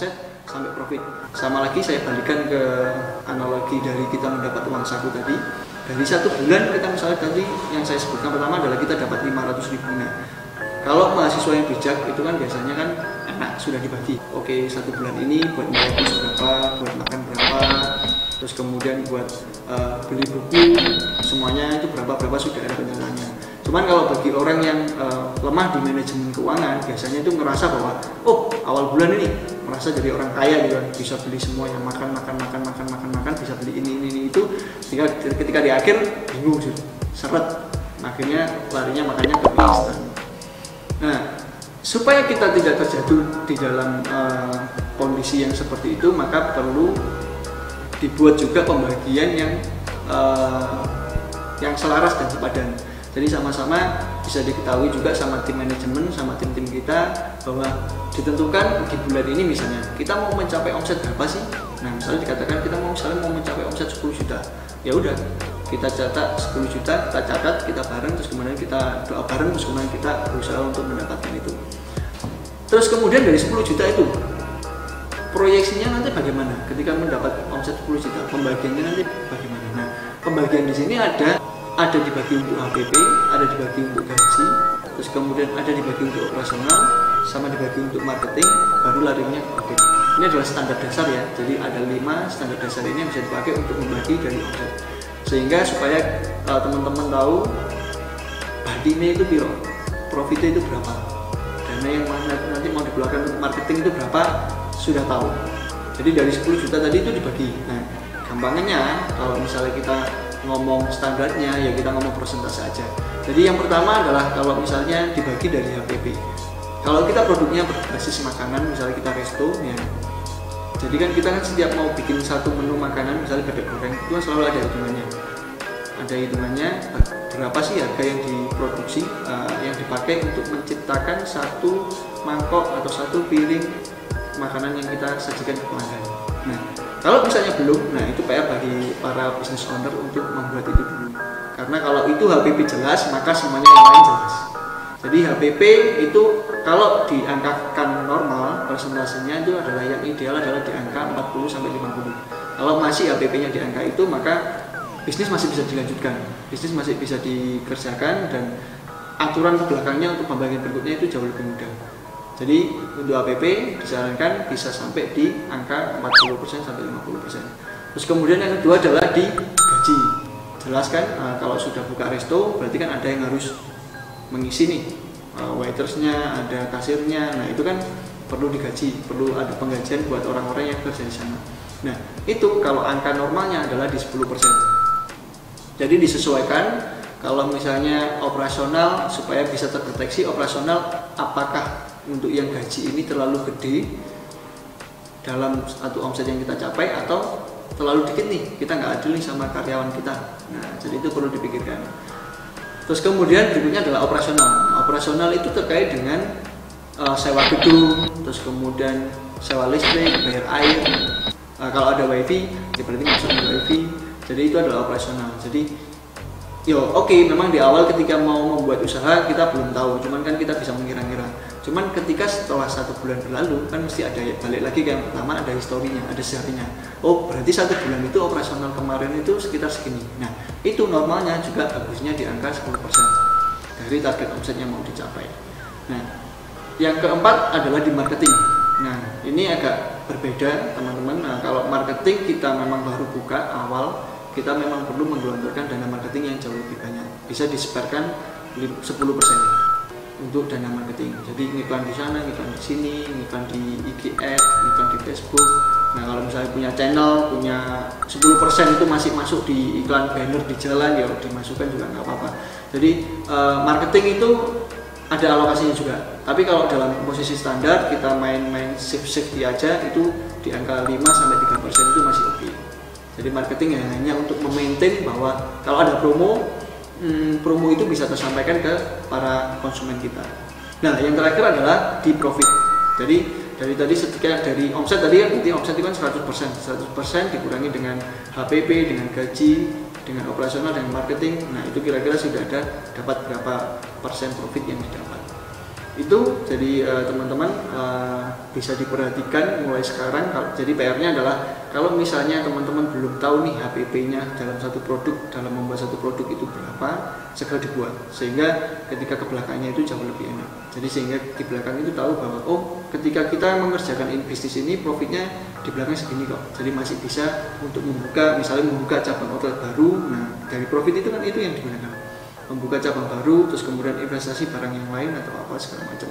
omset sampai profit. Sama lagi saya balikan ke analogi dari kita mendapat uang saku tadi. Dari satu bulan kita misalnya tadi yang saya sebutkan pertama adalah kita dapat 500 ribu. Nah, kalau mahasiswa yang bijak itu kan biasanya kan enak sudah dibagi. Oke satu bulan ini buat bayar berapa, buat makan berapa, terus kemudian buat uh, beli buku semuanya itu berapa berapa sudah ada penjelasannya. Cuman kalau bagi orang yang uh, lemah di manajemen keuangan biasanya itu ngerasa bahwa oh awal bulan ini merasa jadi orang kaya gitu kan bisa beli semua yang makan makan makan makan makan makan bisa beli ini ini, ini itu ketika ketika di akhir bingung sih seret. Akhirnya larinya makanya ke instan nah supaya kita tidak terjatuh di dalam uh, kondisi yang seperti itu maka perlu dibuat juga pembagian yang uh, yang selaras dan sepadan jadi sama-sama bisa diketahui juga sama tim manajemen sama tim-tim kita bahwa ditentukan di bulan ini misalnya kita mau mencapai omset berapa sih? Nah misalnya dikatakan kita mau misalnya mau mencapai omset 10 juta. Ya udah kita catat 10 juta kita catat kita bareng terus kemudian kita doa bareng terus kemudian kita berusaha untuk mendapatkan itu. Terus kemudian dari 10 juta itu proyeksinya nanti bagaimana? Ketika mendapat omset 10 juta pembagiannya nanti bagaimana? Nah pembagian di sini ada ada dibagi untuk HPP, ada dibagi untuk gaji, terus kemudian ada dibagi untuk operasional, sama dibagi untuk marketing, baru larinya oke. Ini adalah standar dasar ya, jadi ada lima standar dasar ini yang bisa dipakai untuk membagi dari omset. Sehingga supaya uh, teman-teman tahu badinya itu biro, profitnya itu berapa, dana yang nanti mau dikeluarkan untuk marketing itu berapa sudah tahu. Jadi dari 10 juta tadi itu dibagi. Nah, gampangnya kalau misalnya kita ngomong standarnya ya kita ngomong persentase aja. Jadi yang pertama adalah kalau misalnya dibagi dari HPP kalau kita produknya berbasis makanan misalnya kita resto ya. Jadi kan kita kan setiap mau bikin satu menu makanan misalnya bebek goreng itu kan selalu ada hitungannya. Ada hitungannya berapa sih harga yang diproduksi uh, yang dipakai untuk menciptakan satu mangkok atau satu piring makanan yang kita sajikan ke pelanggan. Nah kalau misalnya belum, nah itu PR bagi para business owner untuk membuat itu dulu. Karena kalau itu HPP jelas, maka semuanya yang lain jelas. Jadi HPP itu kalau diangkakan normal, persentasenya itu adalah yang ideal adalah di angka 40 sampai 50. Kalau masih HPP-nya di angka itu, maka bisnis masih bisa dilanjutkan. Bisnis masih bisa dikerjakan dan aturan belakangnya untuk pembagian berikutnya itu jauh lebih mudah. Jadi untuk APP disarankan bisa sampai di angka 40% sampai 50%. Terus kemudian yang kedua adalah di gaji. Jelaskan uh, kalau sudah buka resto berarti kan ada yang harus mengisi nih uh, waitersnya, ada kasirnya. Nah itu kan perlu digaji, perlu ada penggajian buat orang-orang yang kerja di sana. Nah itu kalau angka normalnya adalah di 10%. Jadi disesuaikan kalau misalnya operasional supaya bisa terdeteksi operasional apakah untuk yang gaji ini terlalu gede dalam satu omset yang kita capai atau terlalu dikit nih kita nggak adil nih sama karyawan kita. Nah jadi itu perlu dipikirkan. Terus kemudian berikutnya adalah operasional. Nah, operasional itu terkait dengan uh, sewa gedung terus kemudian sewa listrik bayar air. Uh, kalau ada wifi ya berarti masuk wifi jadi itu adalah operasional. Jadi yo oke okay, memang di awal ketika mau membuat usaha kita belum tahu. Cuman kan kita bisa mengira-ngira Cuman ketika setelah satu bulan berlalu kan mesti ada balik lagi ke yang pertama ada historinya, ada sejarahnya. Oh berarti satu bulan itu operasional kemarin itu sekitar segini. Nah itu normalnya juga bagusnya di angka 10% dari target omset yang mau dicapai. Nah yang keempat adalah di marketing. Nah ini agak berbeda teman-teman. Nah kalau marketing kita memang baru buka awal kita memang perlu menggelontorkan dana marketing yang jauh lebih banyak. Bisa disebarkan 10% untuk dana marketing. Jadi ngiklan di sana, ngiklan di sini, ngiklan di IG Ads, ngiklan di Facebook. Nah kalau misalnya punya channel, punya 10% itu masih masuk di iklan banner di jalan ya dimasukkan juga nggak apa-apa. Jadi uh, marketing itu ada alokasinya juga. Tapi kalau dalam posisi standar kita main-main shift-shift aja itu di angka 5 sampai 3% itu masih oke. Okay. Jadi marketing ya hanya untuk memaintain bahwa kalau ada promo hmm, promo itu bisa tersampaikan ke para konsumen kita. Nah, yang terakhir adalah di profit. Jadi dari tadi setika dari omset tadi kan berarti omset itu kan 100%. 100% dikurangi dengan HPP, dengan gaji, dengan operasional dan marketing. Nah, itu kira-kira sudah ada dapat berapa persen profit yang didapat. itu jadi uh, teman-teman uh, bisa diperhatikan mulai sekarang jadi PR-nya adalah kalau misalnya teman-teman belum tahu nih HPP-nya dalam satu produk dalam membuat satu produk itu berapa segera dibuat. Sehingga ketika ke belakangnya itu jauh lebih enak. Jadi sehingga di belakang itu tahu bahwa oh ketika kita mengerjakan bisnis ini profitnya di belakang segini kok. Jadi masih bisa untuk membuka misalnya membuka cabang outlet baru. Nah dari profit itu kan itu yang digunakan. Membuka cabang baru terus kemudian investasi barang yang lain atau apa segala macam